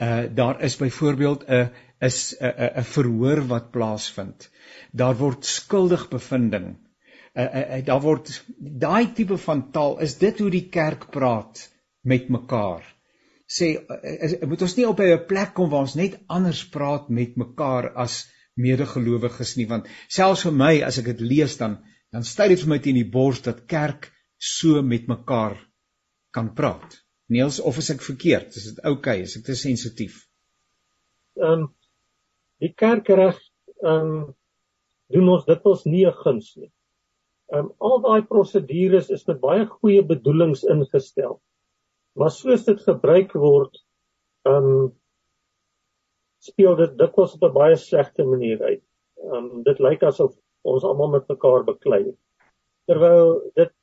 Uh daar is byvoorbeeld 'n is 'n 'n verhoor wat plaasvind. Daar word skuldig bevinding uh, uh, daar word daai tipe van taal is dit hoe die kerk praat met mekaar. Sê moet ons nie op 'n plek kom waar ons net anders praat met mekaar as medegelowiges nie want selfs vir my as ek dit lees dan dan styg dit vir my teen die bors dat kerk so met mekaar kan praat. Niels of is ek verkeerd? Is dit oukei okay? is ek te sensitief? Ehm um, die kerkreg ehm um, doen ons dit ons nie 'n guns nie Um al daai prosedures is met baie goeie bedoelings ingestel. Maar soos dit gebruik word, um speel dit dikwels op 'n baie slegte manier uit. Um dit lyk asof ons almal met mekaar beklei. Terwyl dit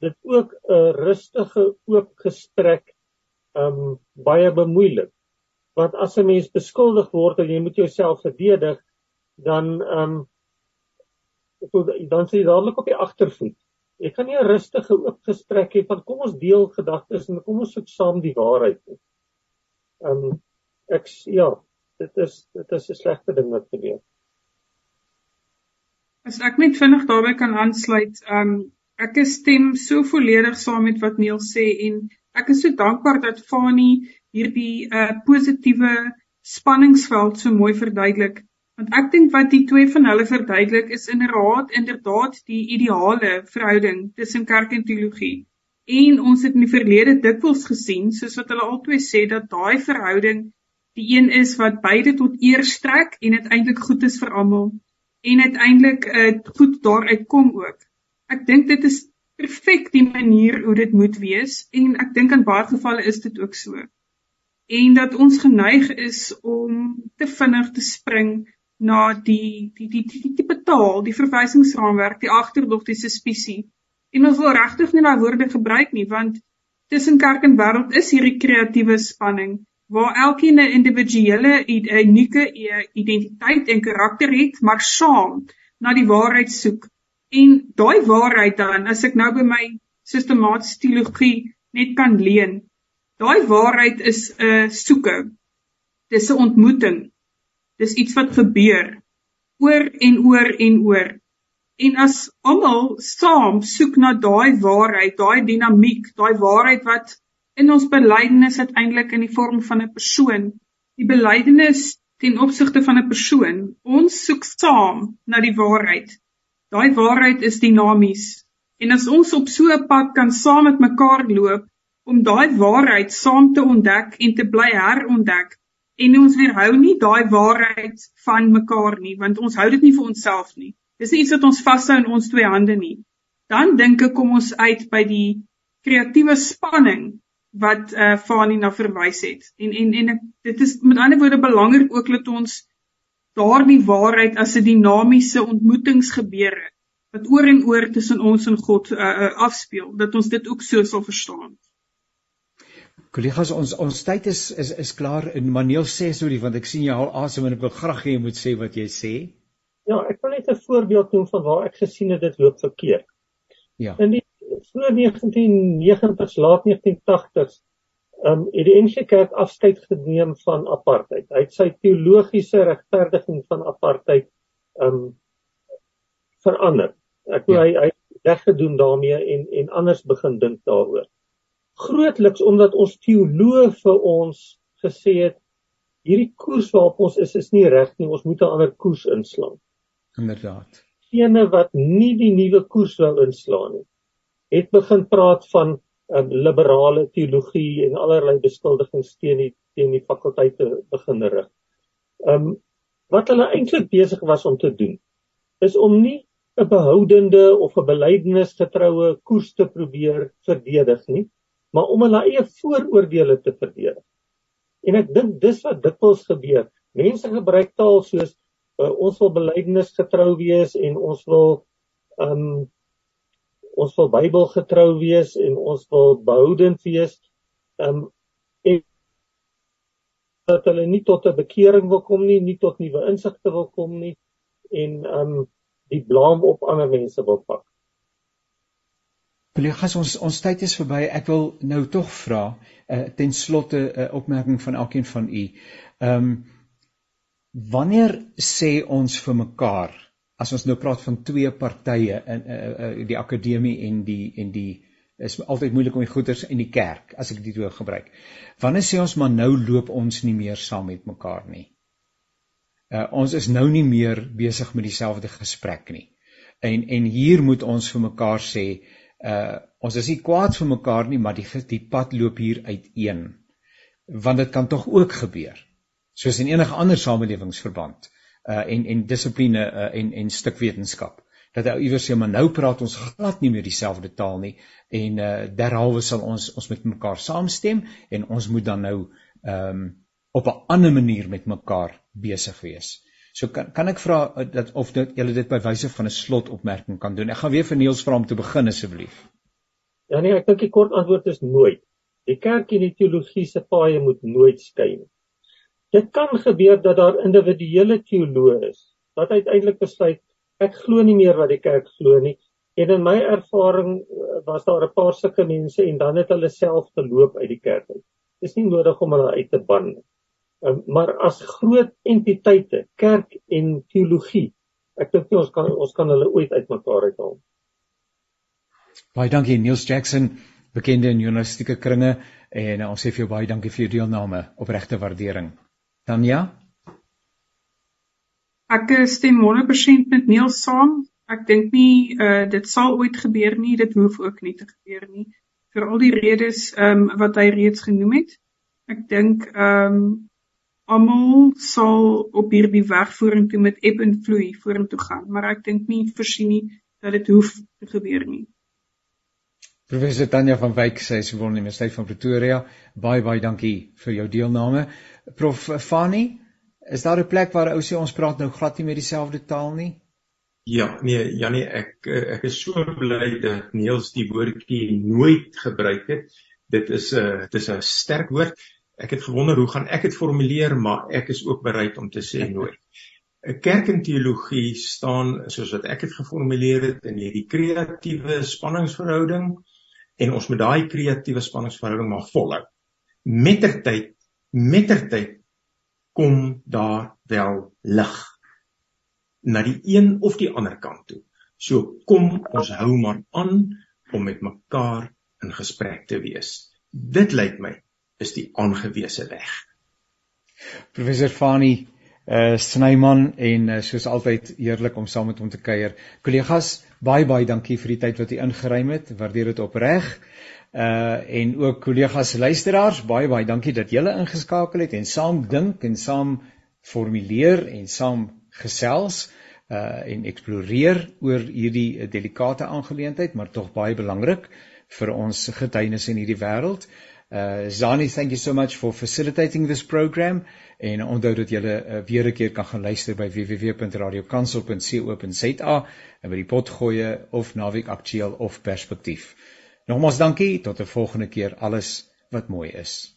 dit ook 'n rustige oop gesprek um baie bemoeilik. Want as 'n mens beskuldig word en jy moet jouself verdedig, dan um so dan sê jy dadelik op die agtervoet. Jy kan nie 'n rustige oop gesprek hê van kom ons deel gedagtes en kom ons soek saam die waarheid nie. Ehm um, ek ja, dit is dit is 'n slegte ding wat gebeur. As ek net vinnig daarbey kan aansluit, ehm um, ek stem so volledig saam met wat Neil sê en ek is so dankbaar dat Fani hierdie uh positiewe spanningsveld so mooi verduidelik. Want ek dink wat die twee van hulle verduidelik is inderdaad inderdaad die ideale verhouding tussen kerk en teologie. En ons het in die verlede dikwels gesien, soos wat hulle albei sê dat daai verhouding die een is wat beide tot eer strek en uiteindelik goed is vir almal en uiteindelik uh, goed daaruit kom ook. Ek dink dit is perfek die manier hoe dit moet wees en ek dink in baie gevalle is dit ook so. En dat ons geneig is om te vinnig te spring na die die die die tipe taal, die verwysingsraamwerk, die agterdog, die suspisie. En ons wil regtig nie daai woorde gebruik nie, want tussen kerk en wêreld is hierdie kreatiewe spanning waar elkeen 'n individuele unieke identiteit en karakter het, maar saam na die waarheid soek. En daai waarheid dan, as ek nou by my sistematiese teologie net kan leen, daai waarheid is 'n soeke. Dis 'n ontmoeting Dis iets wat gebeur oor en oor en oor. En as almal saam soek na daai waarheid, daai dinamiek, daai waarheid wat in ons belydenis uiteindelik in die vorm van 'n persoon, die belydenis ten opsigte van 'n persoon, ons soek saam na die waarheid. Daai waarheid is dinamies. En as ons op so 'n pad kan saam met mekaar loop om daai waarheid saam te ontdek en te bly herontdek, en ons weerhou nie daai waarheid van mekaar nie want ons hou dit nie vir onsself nie. Dis nie iets wat ons vashou in ons twee hande nie. Dan dink ek kom ons uit by die kreatiewe spanning wat uh Fani na verwys het. En en en ek, dit is met ander woorde belangrik ook dat ons daardie waarheid as 'n dinamiese ontmoetingsgebeure wat oor en oor tussen ons en God uh, uh, afspeel, dat ons dit ook so sal verstaan. Kollegas, ons ons tyd is is is klaar en Maneel sê so die want ek sien jy al asem en ek wil graag hê jy moet sê wat jy sê. Ja, ek wil net 'n voorbeeld noem van waar ek gesien het dit loop verkeerd. Ja. In die vroeg 1990s, laat 1980s, ehm um, het die NG Kerk afskeid geneem van apartheid. Hy het sy teologiese regverdiging van apartheid ehm um, verander. Ek wil ja. hy hy weggedoen daarmee en en anders begin dink daaroor grootliks omdat ons teoloë vir ons gesê het hierdie koers waarop ons is is nie reg nie, ons moet 'n ander koers inslaan. Inderdaad. Gene wat nie die nuwe koers wou inslaan nie, het begin praat van 'n um, liberale teologie en allerlei beskuldigings teen die teen die fakulteite begin rig. Um wat hulle eintlik besig was om te doen is om nie 'n behoudende of 'n belydenisgetroue koers te probeer verdedig nie, maar om hulle eie vooroordeele te verdedig. En ek dink dis wat dikwels gebeur. Mense gebruik taal soos uh, ons wil belydenis getrou wees en ons wil um ons wil Bybel getrou wees en ons wil behoudend wees. Um en dat hulle nie tot 'n bekering wil kom nie, nie tot nuwe insigte wil kom nie en um die blame op ander mense wil pak. Kollegas, ons ons tyd is verby. Ek wil nou tog vra uh, ten slotte 'n uh, opmerking van elkeen van u. Ehm um, wanneer sê ons vir mekaar as ons nou praat van twee partye in uh, uh, die akademie en die en die is altyd moeilik om die goeters en die kerk as ek dit wil gebruik. Wanneer sê ons maar nou loop ons nie meer saam met mekaar nie. Uh, ons is nou nie meer besig met dieselfde gesprek nie. En en hier moet ons vir mekaar sê uh ons is nie kwaad vir mekaar nie, maar die die pad loop hier uiteen. Want dit kan tog ook gebeur. Soos in enige ander samelewingsverband uh en en dissipline uh, en en stuk wetenskap dat ou iewers sê maar nou praat ons glad nie meer dieselfde taal nie en uh derhalwe sal ons ons met mekaar saamstem en ons moet dan nou ehm um, op 'n ander manier met mekaar besig wees. So kan kan ek vra uh, dat of dit julle dit by wyse van 'n slotopmerking kan doen. Ek gaan weer vir Niels vra om te begin asseblief. Ja nee, ek dink die kort antwoord is nooit. Die kerk en die teologie se paaie moet nooit skei nie. Dit kan gebeur dat daar individuele teoloë is wat uiteindelik besluit ek glo nie meer wat die kerk glo nie. En in my ervaring uh, was daar 'n paar sulke mense en dan het hulle self geloop uit die kerk uit. Dis nie nodig om hulle uit te ban nie. Um, maar as groot entiteite, kerk en teologie, ek dink ons kan ons kan hulle ooit uitmekaar uithaal. Baie dankie Niels Jackson, bekende in journalistieke kringe en uh, ons sê vir jou baie dankie vir jou deelname, opregte waardering. Tanya? Ek stem 100% met Niels saam. Ek dink nie uh, dit sal ooit gebeur nie, dit hoef ook nie te gebeur nie vir al die redes um, wat hy reeds genoem het. Ek dink ehm um, almal sal op hierdie weg vorentoe met eb en vloei vorentoe gaan, maar ek dink nie versien nie dat dit hoef te gebeur nie. Professor Tanya van Wyk sê sy woon in die Universiteit van Pretoria. Baie baie dankie vir jou deelname. Prof Fani, is daar 'n plek waar ou sê ons praat nou glad nie met dieselfde taal nie? Ja, nee, Janie, ek ek is so bly dat Niels die woordjie nooit gebruik het. Dit is 'n dit is 'n sterk woord ek het gewonder hoe gaan ek dit formuleer, maar ek is ook bereid om te sê (laughs) nooit. 'n Kerk en teologie staan soos wat ek dit geformuleer het in hierdie kreatiewe spanningsverhouding en ons moet daai kreatiewe spanningsverhouding maar volhou. Mettertyd, mettertyd kom daar wel lig na die een of die ander kant toe. So kom ons hou maar aan om met mekaar in gesprek te wees. Dit lyk my is die aangewese weg. Professor Fani uh Snyman en uh, soos altyd heerlik om saam met hom te kuier. Kollegas, baie baie dankie vir die tyd wat u ingeruim het. Waardeer dit opreg. Uh en ook kollegas luisteraars, baie baie dankie dat julle ingeskakel het en saam dink en saam formuleer en saam gesels uh en eksploreer oor hierdie delikate aangeleentheid, maar tog baie belangrik vir ons getuienis in hierdie wêreld. Uh Zani, thank you so much for facilitating this program en onthou dat jy uh, weer 'n keer kan gaan luister by www.radiokansel.co.za en by die potgoeie of naweek aktueel of perspektief. Nogmaals dankie tot 'n volgende keer alles wat mooi is.